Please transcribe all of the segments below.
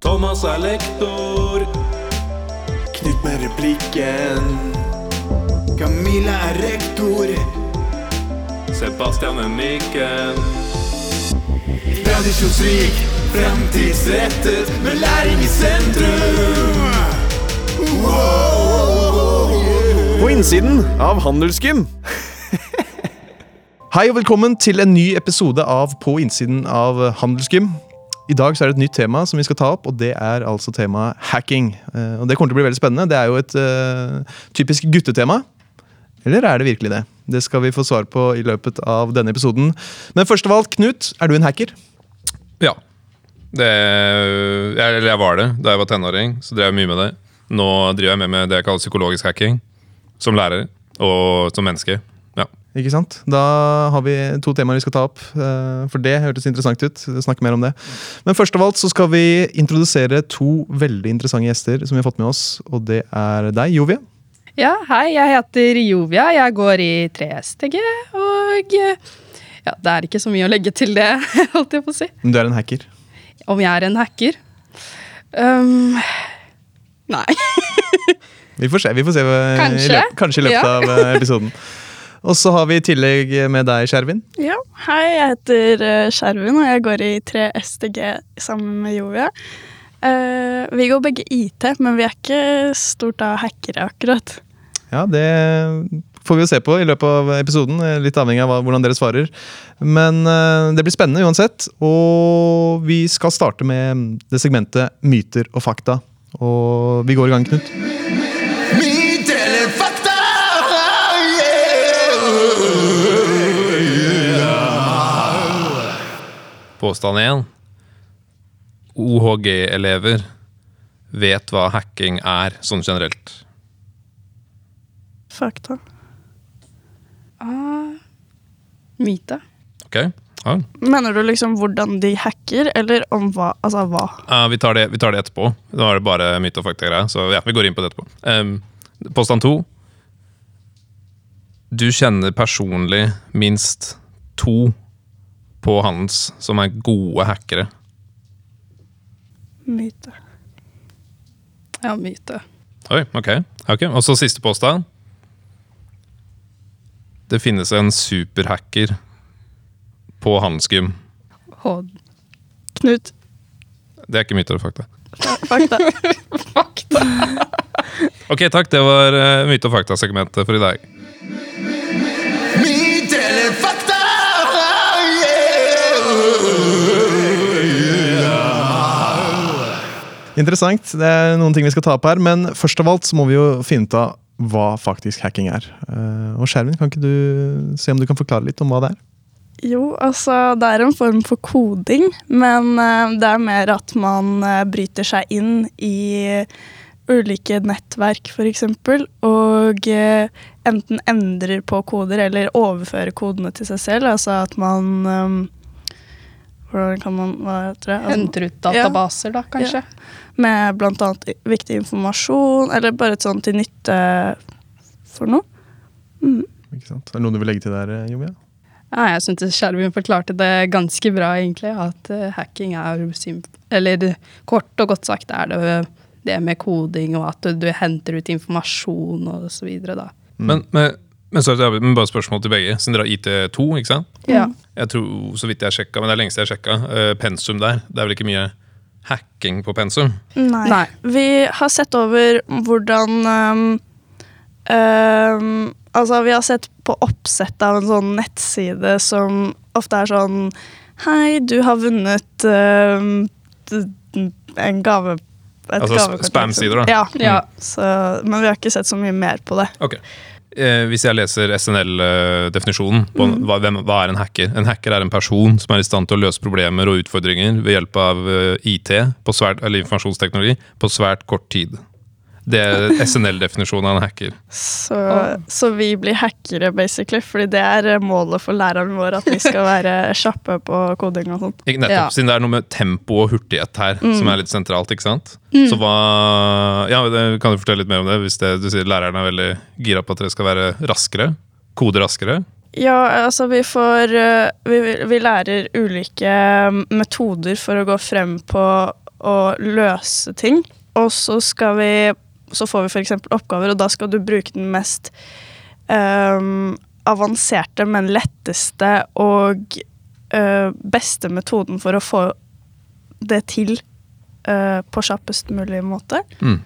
Thomas er lektor. Knut med replikken. Camilla er rektor. Sebastian er mikken. Tradisjonsrik, fremtidsrettet, med læring i sentrum. På innsiden av Handelsgym. Hei og velkommen til en ny episode av På innsiden av Handelsgym. I dag så er det et nytt tema som vi skal ta opp, og det er altså temaet hacking. Eh, Og Det kommer til å bli veldig spennende. Det er jo et uh, typisk guttetema. Eller er det virkelig det? Det skal vi få svar på i løpet av denne episoden. Men først av alt, Knut, er du en hacker? Ja. Det, jeg, jeg var det da jeg var tenåring. Så drev jeg mye med det. Nå driver jeg med, med det jeg kaller psykologisk hacking. Som lærer og som menneske. Ikke sant? Da har vi to temaer vi skal ta opp. eh, For det hørtes interessant ut. Snakke mer om det. Men først av alt så skal vi introdusere to veldig interessante gjester som vi har fått med oss. Og det er deg, Jovia. Ja, hei, jeg heter Jovia. Jeg går i 3STG, og ja, det er ikke så mye å legge til det, holdt jeg på å si. Men Du er en hacker. Om jeg er en hacker? Um, nei. Vi får se. vi får se i Kanskje. løpet, kanskje i løpet Ja. av eh, episoden. Og så har vi i tillegg med deg, Skjervin. Ja, hei, jeg heter eh, Skjervin, og jeg går i 3 STG sammen med Jovia. Uh, vi går begge IT, men vi er ikke stort av hackere, akkurat. Ja, det får vi jo se på i løpet av episoden, eh, litt avhengig av hvordan dere svarer. Men uh, det blir spennende uansett. Og vi skal starte med det segmentet myter og fakta. Og vi går i gang, Knut. Påstand én. OHG-elever vet hva hacking er, sånn generelt. Fakta. Ah, myte. Ok? Ja. Mener du liksom hvordan de hacker, eller om hva? Altså hva? Ja, vi, tar det, vi tar det etterpå. Nå er det bare myte og fakta-greia. Så ja, vi går inn på det etterpå. Um, påstand to. Du kjenner personlig minst to på Hans som er gode hackere. Myte. Ja, myte. Oi, ok. ok. Og så siste påstand. Det finnes en superhacker på Handelsgym. Håd. Knut. Det er ikke myte og fakta. Fakta. fakta. Ok, takk. Det var uh, myte- og fakta-segmentet for i dag. Interessant. Det er noen ting vi skal ta opp her, men først av alt så må vi jo finne ut av hva faktisk hacking er. Eh, Og Skjermen, kan ikke du se om du kan forklare litt om hva det er? Jo, altså det er en form for koding, men eh, det er mer at man eh, bryter seg inn i ulike nettverk, f.eks., og enten endrer på koder eller overfører kodene til seg selv. Altså at man Hvordan kan man Hva heter det? Altså, Henter ut databaser, da, kanskje. med blant annet viktig informasjon, eller bare et sånn til nytte for noe. Ikke sant? Er det noe du vil legge til der, Jomia? Ja, jeg syntes Skjervin forklarte det ganske bra, egentlig. At eh, hacking er simp... Eller kort og godt sagt er det det med koding, og at du, du henter ut informasjon og så videre, da. Men, men, men, så, men bare spørsmål til begge, siden dere har IT2, ikke sant? Ja. Jeg tror, så vidt jeg sjekka, men det er lenge siden jeg sjekka, eh, pensum der. Det er vel ikke mye hacking på pensum? Nei. Nei. Vi har sett over hvordan um, um, Altså, vi har sett på oppsett av en sånn nettside som ofte er sånn Hei, du har vunnet um, en gave et Altså spam-sider, da? Ja. Ja. Så, men vi har ikke sett så mye mer på det. Ok. Eh, hvis jeg leser SNL-definisjonen på hva, hvem, hva er en hacker? En hacker er en person som er i stand til å løse problemer og utfordringer ved hjelp av eh, IT, på svært, eller informasjonsteknologi, på svært kort tid. Det er SNL-definisjonen av en hacker. Så, så vi blir hackere, basically, fordi det er eh, målet for læreren vår, at vi skal være kjappe på koding og sånt. Ikke nettopp, Ja. Siden det er noe med tempo og hurtighet her som er litt sentralt. ikke sant? Mm. Så hva Ja, Kan du fortelle litt mer om det? Hvis det, du sier læreren er veldig gira på at dere skal være raskere? Kode raskere? Ja, altså vi får eh, Vi, vi lærer ulike mm, metoder for å gå frem på å løse ting. Og så skal vi Så får vi f.eks. oppgaver, og da skal du bruke den mest um, avanserte, men letteste og uh, beste metoden for å få det til uh, på kjappest mulig måte. Mm.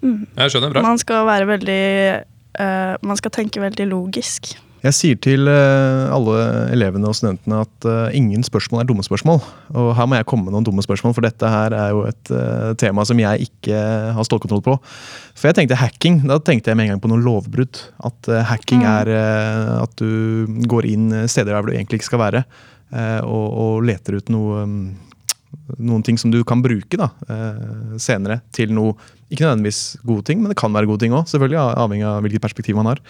Jeg skjønner, bra. Man skal være veldig uh, Man skal tenke veldig logisk. Jeg sier til eh, alle elevene og studentene at eh, ingen spørsmål er dumme spørsmål. Og her må jeg komme med noen dumme spørsmål, for dette her er jo et eh, tema som jeg ikke har stålkontroll på. For jeg tenkte hacking, da tenkte jeg med en gang på noen lovbrudd. At hacking er at du går inn steder der du egentlig ikke skal være, og, og leter ut noe mm, noen ting som du kan bruke da, senere til noe Ikke nødvendigvis gode ting, men det kan være gode ting òg. Selvfølgelig avhengig av hvilket perspektiv man har.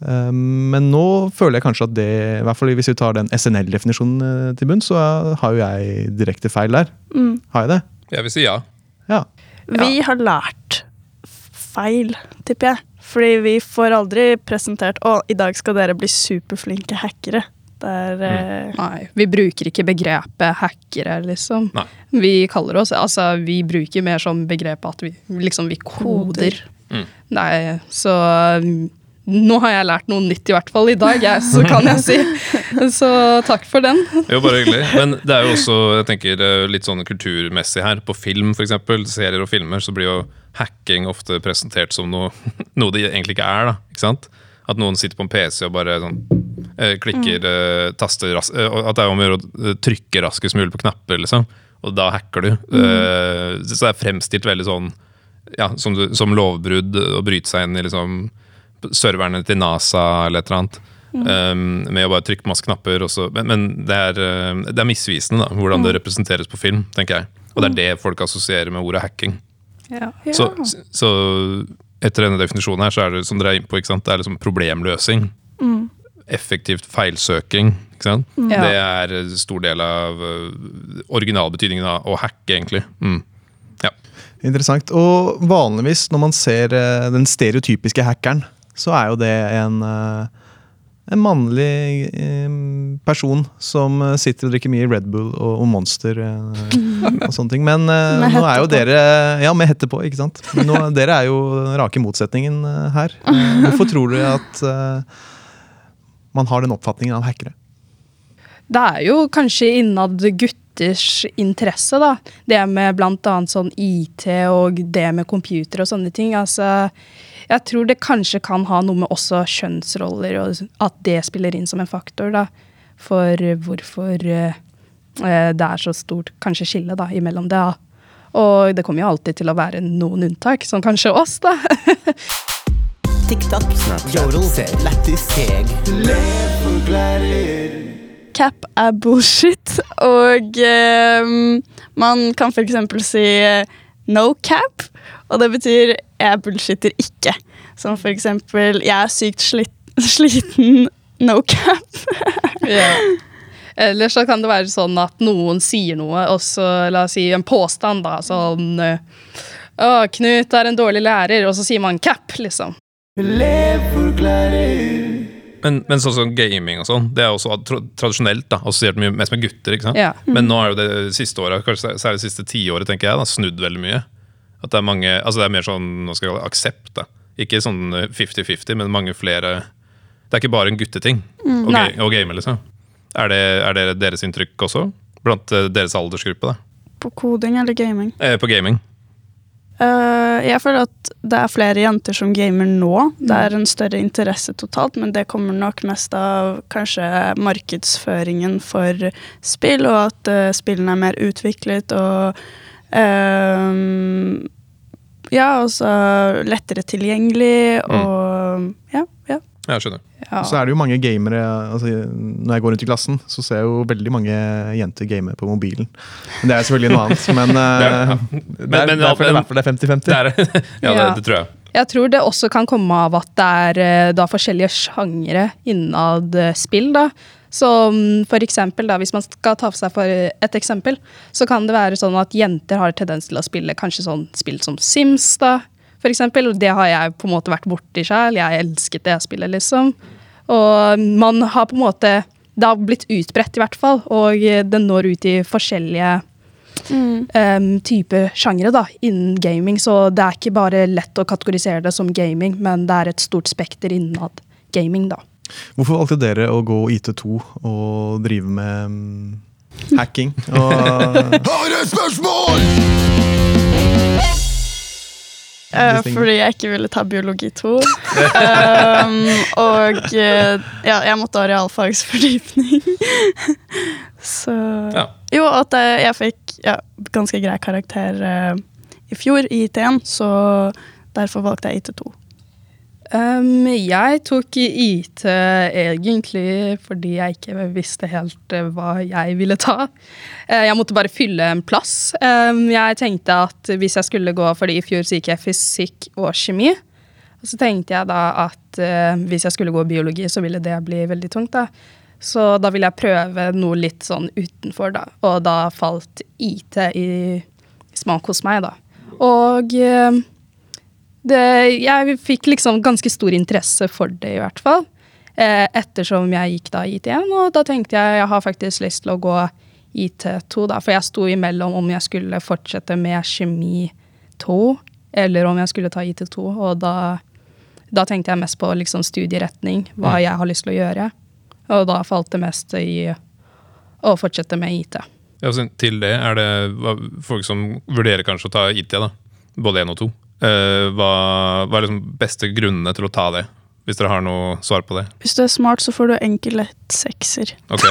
Eh, Men nå føler jeg kanskje at det, i hvert fall hvis vi tar den SNL-definisjonen eh, til bunn, så har jo jeg direkte feil der. Mm. Har jeg det? Jeg vil si ja. Ja. Vi har lært feil, tipper jeg. Fordi vi får aldri presentert å, i dag skal dere bli superflinke hackere. Der, mm. eh, Nei, vi bruker ikke begrepet hackere, liksom. Nei. Vi kaller oss Altså, vi bruker mer sånn begrep at vi liksom vi koder. Mm. Nei, så nå har jeg lært noe nytt, i hvert fall i dag, jeg, så kan jeg si. Så takk for den. Jo, bare hyggelig. Men det er jo også jeg tenker, eh, litt sånn kulturmessig her. På film, eksempel, serier og filmer, så blir jo hacking ofte presentert som noe, noe det egentlig ikke er. da, ikke sant? At noen sitter på en PC og bare sånn eh, klikker, eh, taster ras eh, At det er om å gjøre å eh, trykke raskest mulig på knapper, liksom. Og da hacker du. Eh, så det er fremstilt veldig sånn ja, som, som lovbrudd å bryte seg inn i liksom serverne til NASA eller et eller annet. Um, med å bare trykke masse knapper. også, men men det, er, uh, det er misvisende da, hvordan det representeres på film, tenker jeg. Og det er det folk assosierer med ordet hacking. Ja. ja. Så, så etter denne definisjonen her, så er det som dere er inne på, ikke sant? det er liksom problemløsing. Effektivt feilsøking. Ikke sant? Ja. Det er en stor del av uh, originalbetydningen av å hacke, egentlig. Mm. Ja. Interessant. Og vanligvis når man ser eh, den stereotypiske hackeren, så er jo det en, eh, en mannlig eh, person som eh, sitter og drikker mye Red Bull og, og Monster og sånne ting. Men nå er jo dere Ja, med hette på, ikke sant. Men nå, dere er jo den rake motsetningen her. Hvorfor tror dere at man har den oppfatningen av hackere? Det er jo kanskje innad gutters interesse, da. Det med blant annet sånn IT og det med computer og sånne ting. Altså, jeg tror det kanskje kan ha noe med også kjønnsroller, og at det spiller inn som en faktor, da. For hvorfor eh, eh, det er så stort kanskje skille da, imellom det. Da. Og det kommer jo alltid til å være noen unntak, som kanskje oss, da. TikTok, Yodel, Lættis, Seg. Cap er bullshit, og ehm, man kan eksempel si eh, no cap, og det betyr jeg bullshitter ikke. Som for eksempel jeg er sykt slitt, sliten, no cap. Ja. Eller så kan det være sånn at noen sier noe, og så la oss si en påstand, da, sånn Å, Knut er en dårlig lærer, og så sier man cap, liksom. Men, men sånn som gaming og sånn, det er også tra tradisjonelt da, assosiert mye mest med gutter. ikke sant? Ja. Men nå er jo det siste året, kanskje særlig det siste tiåret, tenker jeg, da, snudd veldig mye. At det er mange, altså det er mer sånn nå skal jeg kalle det, aksept. da. Ikke sånn eh, 50-50, men mange flere Det er ikke bare en gutteting å, ga- å game, liksom. Er det, er det deres inntrykk også? Blant eh, deres aldersgruppe, da? På koding eller gaming? Eh, på gaming. Eh, jeg føler at det er flere jenter som gamer nå. Det er en større interesse totalt, men det kommer nok mest av kanskje markedsføringen for spill, og at uh, spillene er mer utviklet og eh, Ja, altså lettere tilgjengelig og mm. ja. Ja, jeg skjønner. Ja. Så er det jo mange gamere altså, Når jeg går rundt i klassen, så ser jeg jo veldig mange jenter game på mobilen. Men Det er selvfølgelig noe annet. Men eh, det er men- derfor det er men- derfor det er 50-50. Det er, ja, det, det tror jeg. Jeg tror det også kan komme av at det er eh, da forskjellige sjangere innad eh, spill. da. Så for eksempel, da, hvis man skal ta for seg for et eksempel, så kan det være sånn at jenter har tendens til å spille kanskje sånn spill som Sims, da, for eksempel. Det har jeg på en måte vært borti sjøl. Jeg elsket det spillet, liksom. Og man har på en måte Det har blitt utbredt, i hvert fall, og den det når ut i forskjellige em, type sjangre da, innen gaming. Så det er ikke bare lett å kategorisere det som gaming, men det er et stort spekter innad gaming, da. Hvorfor valgte dere å gå IT2 og drive med mm, hacking? Og, Har et spørsmål! Eh, fordi jeg ikke ville ta biologi 2. um, og eh, ja, jeg måtte ha realfagsfordypning. Så Ja. Jo, at eh, jeg fikk ja, ganske grei karakter uh, i fjor i IT1, så derfor valgte jeg IT2. Um, jeg tok IT egentlig fordi jeg ikke visste helt eh, hva jeg ville ta. Eh, jeg måtte bare fylle en plass. Um, jeg tenkte at hvis jeg skulle gå, fordi i fjor så gikk jeg fysikk og kjemi. Og så tenkte jeg da at uh, hvis jeg skulle gå biologi, så ville det bli veldig tungt. da. Så da ville jeg prøve noe litt sånn utenfor, da. Og da falt IT i smak hos meg, da. Og eh, det, jeg fikk liksom ganske stor interesse for det, i hvert fall. Eh, ettersom jeg gikk da IT1, og da tenkte jeg jeg har faktisk lyst til å gå IT2, da. For jeg sto imellom om jeg skulle fortsette med kjemi 2, eller om jeg skulle ta IT2. Og da, da tenkte jeg mest på liksom studieretning, hva jeg har lyst til å gjøre. Og da falt det mest i å fortsette med IT. Ja, til det er det folk som vurderer kanskje å ta IT, da. både én og to. Eh, hva, hva er liksom beste grunnene til å ta det? Hvis dere har noe svar på det. Hvis du er smart, så får du enkel lett sekser. Ok,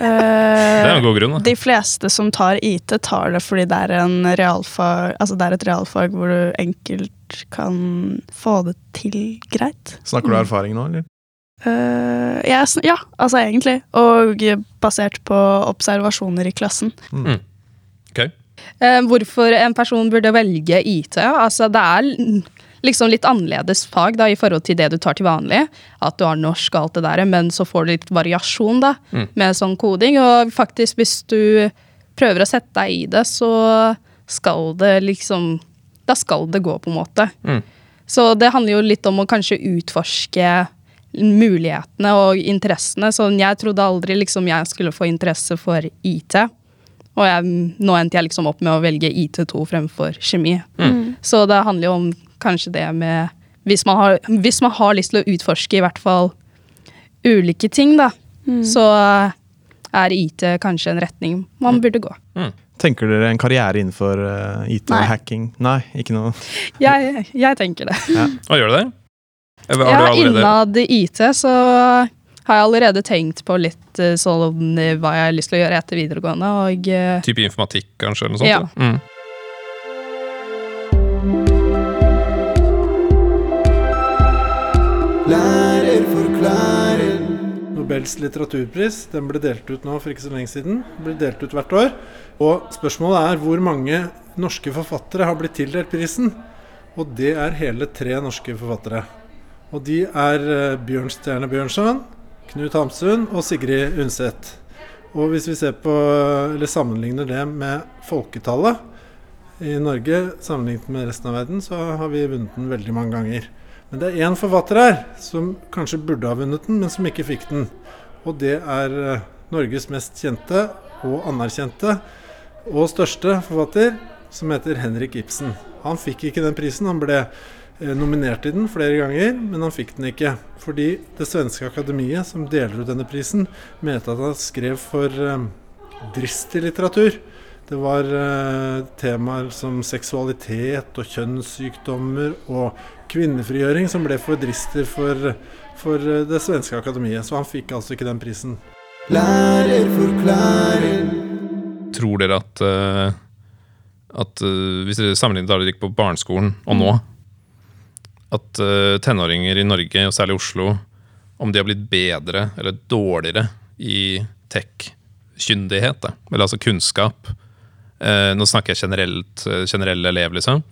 Det er Eh, en god grunn. da. de fleste som tar IT, tar det fordi det er, en realfag, altså det er et realfag hvor du enkelt kan få det til greit. snakker du av erfaring nå, eller? Uh, yes, ja, altså egentlig. Og basert på observasjoner i klassen. Ok. Eh, hvorfor en person burde velge IT? Altså, det er liksom litt annerledes fag da, i forhold til det du tar til vanlig. At du har norsk og alt det der, men så får du litt variasjon da, Mm. med sånn koding. Og faktisk, hvis du prøver å sette deg i det, så skal det liksom Da skal det gå, på en måte. Mm. Så det handler jo litt om å kanskje utforske mulighetene og interessene. Sånn, jeg trodde aldri liksom jeg skulle få interesse for IT. Og jeg, nå endte jeg liksom opp med å velge IT2 fremfor kjemi. Så det handler jo om kanskje det med hvis man, har, hvis man har lyst til å utforske i hvert fall ulike ting, da, så er IT kanskje en retning man burde gå. Tenker dere en karriere innenfor uh, IT og hacking? Nei, ikke noe. Jeg, jeg tenker det. Hva gjør du det? Eller Ja, Har du allerede innad IT så har jeg allerede tenkt på litt eh, sånn hva jeg har lyst til å gjøre etter videregående, og eh, type informatikk, kanskje? eller noe sånt? Ja. Mm. Lærer forklarer. Nobels litteraturpris den ble delt ut nå for ikke så lenge siden. Den blir delt ut hvert år. Og spørsmålet er hvor mange norske forfattere har blitt tildelt prisen. Og det er hele tre norske forfattere. Og de er eh, Bjørnstjerne Bjørnson, Knut Hamsun og Sigrid Undset. Og hvis vi ser på, eller sammenligner det med folketallet i Norge sammenlignet med resten av verden, så har vi vunnet den veldig mange ganger. Men det er én forfatter her som kanskje burde ha vunnet den, men som ikke fikk den. Og det er eh, Norges mest kjente og anerkjente og største forfatter, som heter Henrik Ibsen. Han fikk ikke den prisen. Han ble nominert til den flere ganger, men han fikk den ikke. Fordi det svenske akademiet, som deler ut denne prisen, mente at han skrev for eh, dristig litteratur. Det var eh, temaer som seksualitet og kjønnssykdommer og kvinnefrigjøring som ble for dristig for, for eh, det svenske akademiet. Så han fikk altså ikke den prisen. Lærer forklarer. Tror dere at, uh, at uh, Hvis dere sammenligner da dere gikk på barneskolen og nå At eh, tenåringer i Norge, og særlig Oslo, om de har blitt bedre eller dårligere i tech-kyndighet, eller altså kunnskap Eh, Nå snakker jeg generelt, eh, generell elev, liksom.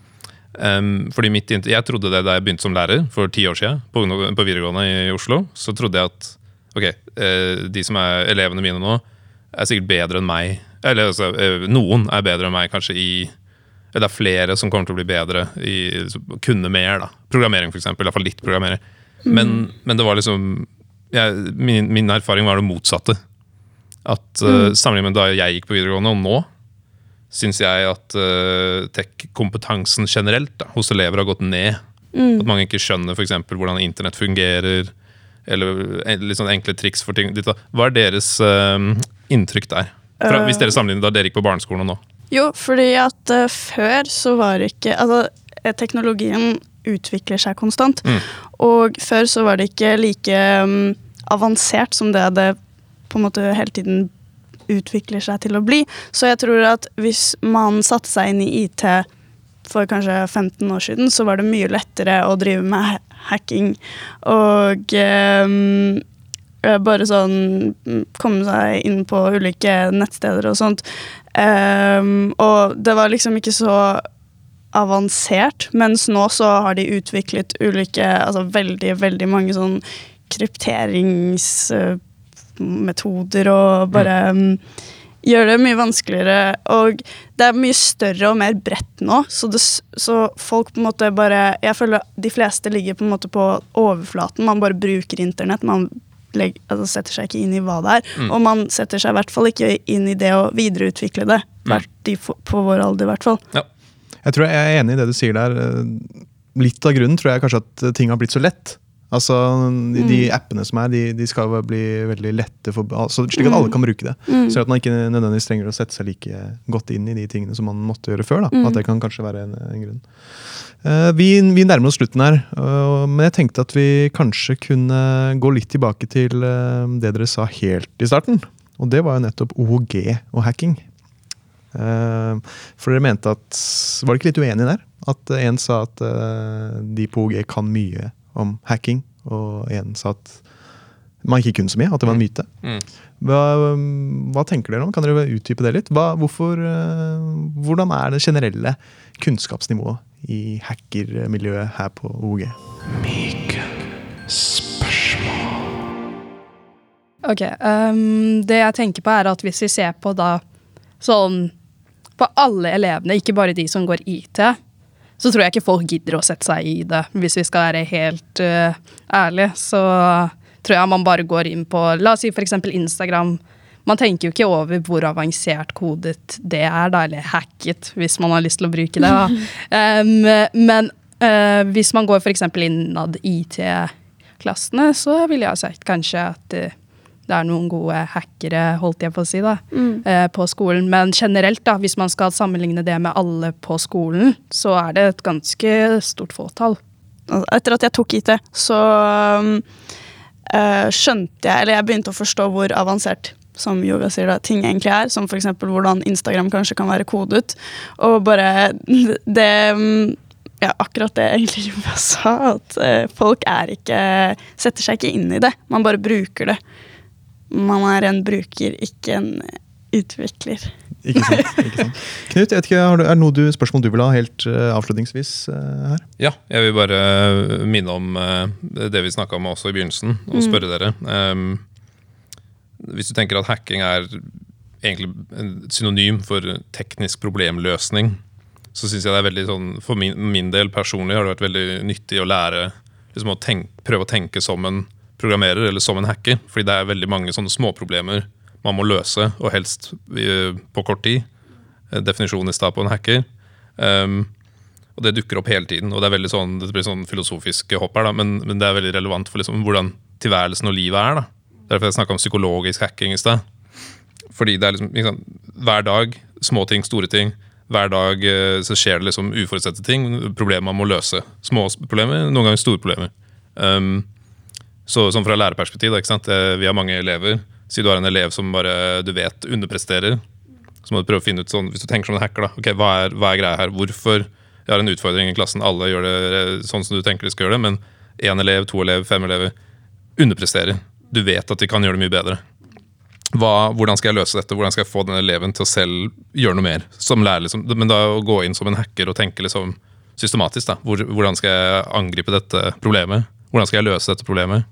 Fordi mitt, Jeg trodde det da jeg begynte som lærer for ti år siden på, videregående i Oslo. Så trodde jeg at ok, de som er elevene mine nå, er sikkert bedre enn meg. Eller altså, noen er bedre enn meg kanskje i det er flere som kommer til å bli bedre i kunne mer. da Programmering, f.eks. Iallfall litt programmering. Men, men det var liksom jeg, min, min erfaring var det motsatte. At uh, Sammenlignet med da jeg gikk på videregående, og nå, syns jeg at uh, tech-kompetansen generelt da, hos elever har gått ned. At mange ikke skjønner for eksempel hvordan internett fungerer, eller en- litt sånn enkle triks for ting. Hva er deres uh, inntrykk der? Fra, hvis dere sammenligner da dere gikk på barneskolen og nå. Jo, fordi at uh, før så var det ikke Altså, eh, teknologien utvikler seg konstant. Mm. Og før så var det ikke like um, avansert som det det på en måte hele tiden utvikler seg til å bli. Så jeg tror at hvis man satte seg inn i IT for kanskje 15 år siden, så var det mye lettere å drive med hacking og eh, bare sånn mm, komme seg inn på ulike nettsteder og sånt. Ehm, og det var liksom ikke så avansert, mens nå så har de utviklet ulike Altså veldig, veldig mange sånn krypteringsmetoder og bare um, gjør det mye vanskeligere. Og det er mye større og mer bredt nå, så, det, så folk på en måte bare Jeg føler de fleste ligger på en måte på overflaten. Man bare bruker internett. Man legg, altså setter seg ikke inn i hva det er. Og man setter seg i hvert fall ikke inn i det å videreutvikle det. de, på vår alder, i hvert fall. Ja. Jeg tror jeg er enig i det du sier der. Eh, Litt av grunnen tror jeg kanskje at ting har blitt så lett. Altså, de, de appene som er, de, de skal bli veldig lette, for, altså, slik at alle kan bruke det. Så at man ikke nødvendigvis trenger å sette seg like godt inn i de tingene som man måtte gjøre før. Da. At det kan kanskje være en, en grunn. Uh, vi, vi nærmer oss slutten her, uh, men jeg tenkte at vi kanskje kunne gå litt tilbake til uh, det dere sa helt i starten. Og det var jo nettopp OHG og hacking. Eh, For dere mente at Var dere ikke litt uenige der? At en sa at de på OG kan mye om hacking, og én sa at man ikke kunne så mye, at det var en myte. Mm. Hva, hva tenker dere om? Kan dere utdype det litt? Hva, hvorfor, eh, hvordan er det generelle kunnskapsnivået i hackermiljøet her på OG? Ok, Um, Det jeg tenker på, er at hvis vi ser på da sånn På alle elevene, ikke bare de som går IT, så tror jeg ikke folk gidder å sette seg i det. Hvis vi skal være helt uh, ærlige, så tror jeg man bare går inn på La oss si f.eks. Instagram. Man tenker jo ikke over hvor avansert kodet det er, da, eller hacket, hvis man har lyst til å bruke det. Em, men uh, hvis man går f.eks. innad IT-klassene, så ville jeg ha sagt kanskje at eh, det er noen gode hackere, holdt jeg på å si, da, eh, på skolen. Men generelt, da, hvis man skal sammenligne det med alle på skolen, så er det et ganske stort fåtall. Etter at jeg tok IT, så eh, skjønte jeg Eller jeg begynte å forstå hvor avansert som yoga sier da, ting egentlig er. Som f.eks. hvordan Instagram kanskje kan være kodet. Og bare det um, ja, akkurat det egentlig jeg sa, at eh, folk er ikke setter seg ikke inn i det. Man bare bruker det. Man er en bruker, ikke en utvikler. Ikke sant? Ikke sant? Knut, jeg vet ikke, er det noe du, spørsmål du vil ha helt uh, avslutningsvis uh, her? Ja, jeg vil bare minne om uh, det vi snakka om også i begynnelsen, og spørre dere. Um, hvis du tenker at hacking er egentlig et synonym for teknisk problemløsning, så syns jeg det er veldig sånn For min, min del personlig har det vært veldig nyttig å lære liksom å tenk, prøve å tenke som en programmerer eller som en hacker. Fordi det er veldig mange sånne småproblemer man må løse, og helst eh, på kort tid. Eh, Definisjonen i stad på en hacker. Um, og det dukker opp hele tiden. og Det er veldig sånn, det blir sånn filosofiske hopp her, da, men, men det er veldig relevant for liksom hvordan tilværelsen og livet er. da. Derfor jeg snakka om psykologisk hacking i sted. Fordi det er liksom, liksom, Hver dag, små ting, store ting. Hver dag eh, så skjer det liksom uforutsette ting. Problemer man må løse. Små problemer, noen ganger store problemer. Um, så sånn Fra lærerperspektiv, da, ikke sant? Eh, vi har mange elever. Si du har en elev som bare du vet underpresterer. Så må du prøve å finne ut sånn, Hvis du tenker som en hacker, da, ok, hva er, hva er greia her? Hvorfor jeg har en utfordring i klassen? Alle gjør det eh, sånn som du tenker de skal gjøre det, men én elev, to elev, fem elever underpresterer. Du vet at de kan gjøre det mye bedre. Hva, hvordan skal jeg løse dette? Hvordan skal jeg få den eleven til å selv gjøre noe mer? Som lærer, liksom. Men da å gå inn som en hacker og tenke liksom systematisk. da. Hvor, hvordan skal jeg angripe dette problemet? Hvordan skal jeg løse dette problemet?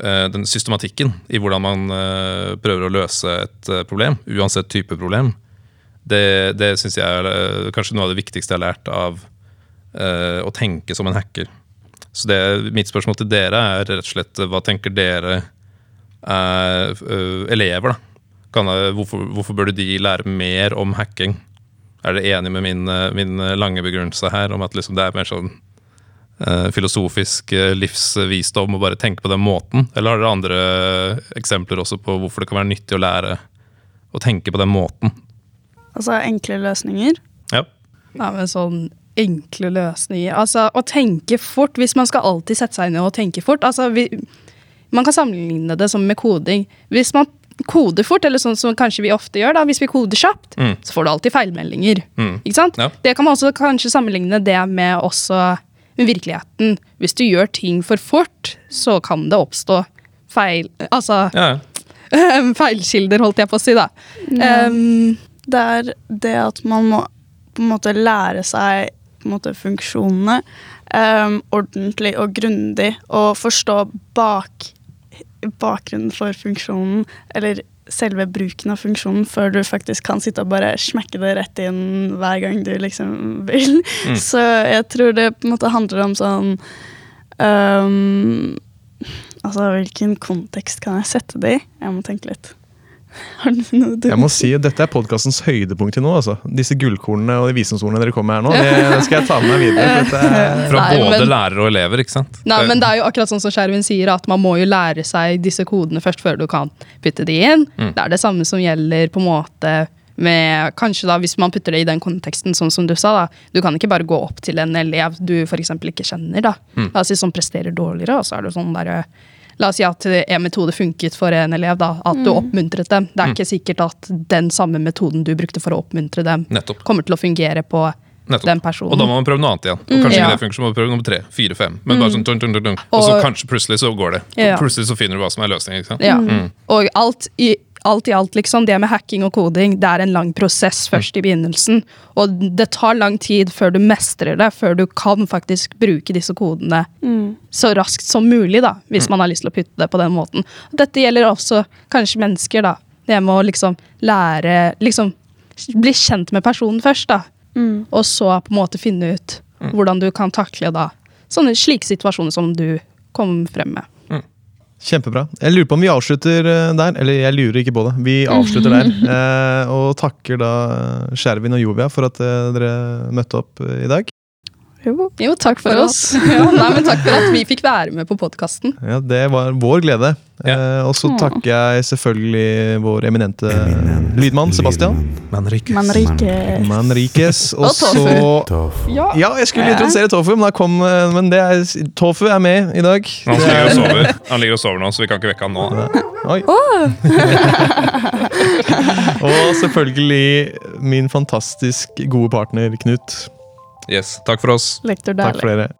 Eh, den systematikken i hvordan man eh, prøver å løse et eh, problem, uansett type problem, det, det syns jeg er kanskje noe av det viktigste jeg har lært av å tenke som en hacker. Så det, mitt spørsmål til dere er rett og slett hva tenker dere er elever, da? Kan, hvorfor, hvorfor burde de lære mer om hacking Er dere enig med min, min lange begrunnelse her om at liksom det er mer sånn filosofisk eh, livsvisdom å bare tenke på den måten? Eller har dere andre eksempler også på hvorfor det kan være nyttig å lære å tenke på den måten? Altså enkle løsninger. Ja. Ja, men sånn enkle løsninger. Altså, å tenke fort, hvis man skal alltid sette seg ned og tenke fort altså, vi, Man kan sammenligne det som med koding. Hvis man koder fort, eller sånn som kanskje vi ofte gjør, da, hvis vi koder kjapt, Mm. så får du alltid feilmeldinger. Mm. Ikke sant? Ja. Det kan man også kanskje sammenligne det med også med virkeligheten. Hvis du gjør ting for fort, så kan det oppstå feil Altså Ja, ja. feilkilder, holdt jeg på å si, da. Ja. Um, Det er det at man må på en måte lære seg på en måte funksjonene um, ordentlig og grundig, og forstå bak, bakgrunnen for funksjonen, eller selve bruken av funksjonen, før du faktisk kan sitte og bare smekke det rett inn hver gang du liksom vil. Mm. Så jeg tror det på en måte handler om sånn um, Altså, hvilken kontekst kan jeg sette det i? Jeg må tenke litt. Jeg må si at Dette er podkastens høydepunkt til nå. altså. Disse gullkornene og de visdomsordene dere kommer med her nå, det skal jeg ta med meg videre. er, Fra Nei, både men- lærere og elever, ikke sant? Nei, men det er jo akkurat sånn som Skjervin sier, at man må jo lære seg disse kodene først før du kan putte de inn. Mm. Det er det samme som gjelder på en måte med Kanskje da, hvis man putter det i den konteksten, sånn som du sa, da. Du kan ikke bare gå opp til en elev du f.eks. ikke kjenner, da. Mm. Altså, som presterer dårligere, og så er det sånn derre La oss si at en metode funket for en elev, da. At du oppmuntret dem. Det er Mm. ikke sikkert at den samme metoden du brukte for å oppmuntre dem, Nettopp. kommer til å fungere på Nettopp. den personen. Og da må man prøve noe annet igjen. Og kanskje Ja. ikke det funker, så må man prøve nummer tre, fire, fem. Men bare sånn dung, dung, dung. Og så kanskje plutselig så går det. Ja. Plutselig så finner du hva som er løsningen. ikke sant? Ja. Mm. Og alt i, alt i alt, liksom, det med hacking og koding, det er en lang prosess først i begynnelsen. Og det tar lang tid før du mestrer det, før du kan faktisk bruke disse kodene Mm. så raskt som mulig, da, hvis man har lyst til å putte det på den måten. Dette gjelder også kanskje mennesker, da. Det med å liksom lære Liksom bli kjent med personen først, da. Mm. Og så på en måte finne ut hvordan du kan takle da sånne slike situasjoner som du kom frem med. Kjempebra. Jeg lurer på om vi avslutter eh, der. Eller jeg lurer ikke på det. Vi avslutter der. Eh, og takker da Skjervin og Jovia for at eh, dere møtte opp eh, i dag. Jo. Jo, takk for, For oss. Ja, nei, men takk for at vi fikk være med på podkasten. Ja, Det var vår glede. Ja. Eh, og så takker jeg selvfølgelig vår eminente lydmann Sebastian Manrikes. Manrikes. Manrikes. Og Og så Tofu. Ja. Ja, jeg skulle introdusere Tofu, men, kom, eh, men det er, Tofu er med i dag. Han ligger og er- sover Han ligger og sover nå, så vi kan ikke vekke han nå. Oi. og selvfølgelig min fantastisk gode partner Knut. Yes, Takk for oss. Lektor Takk for dere.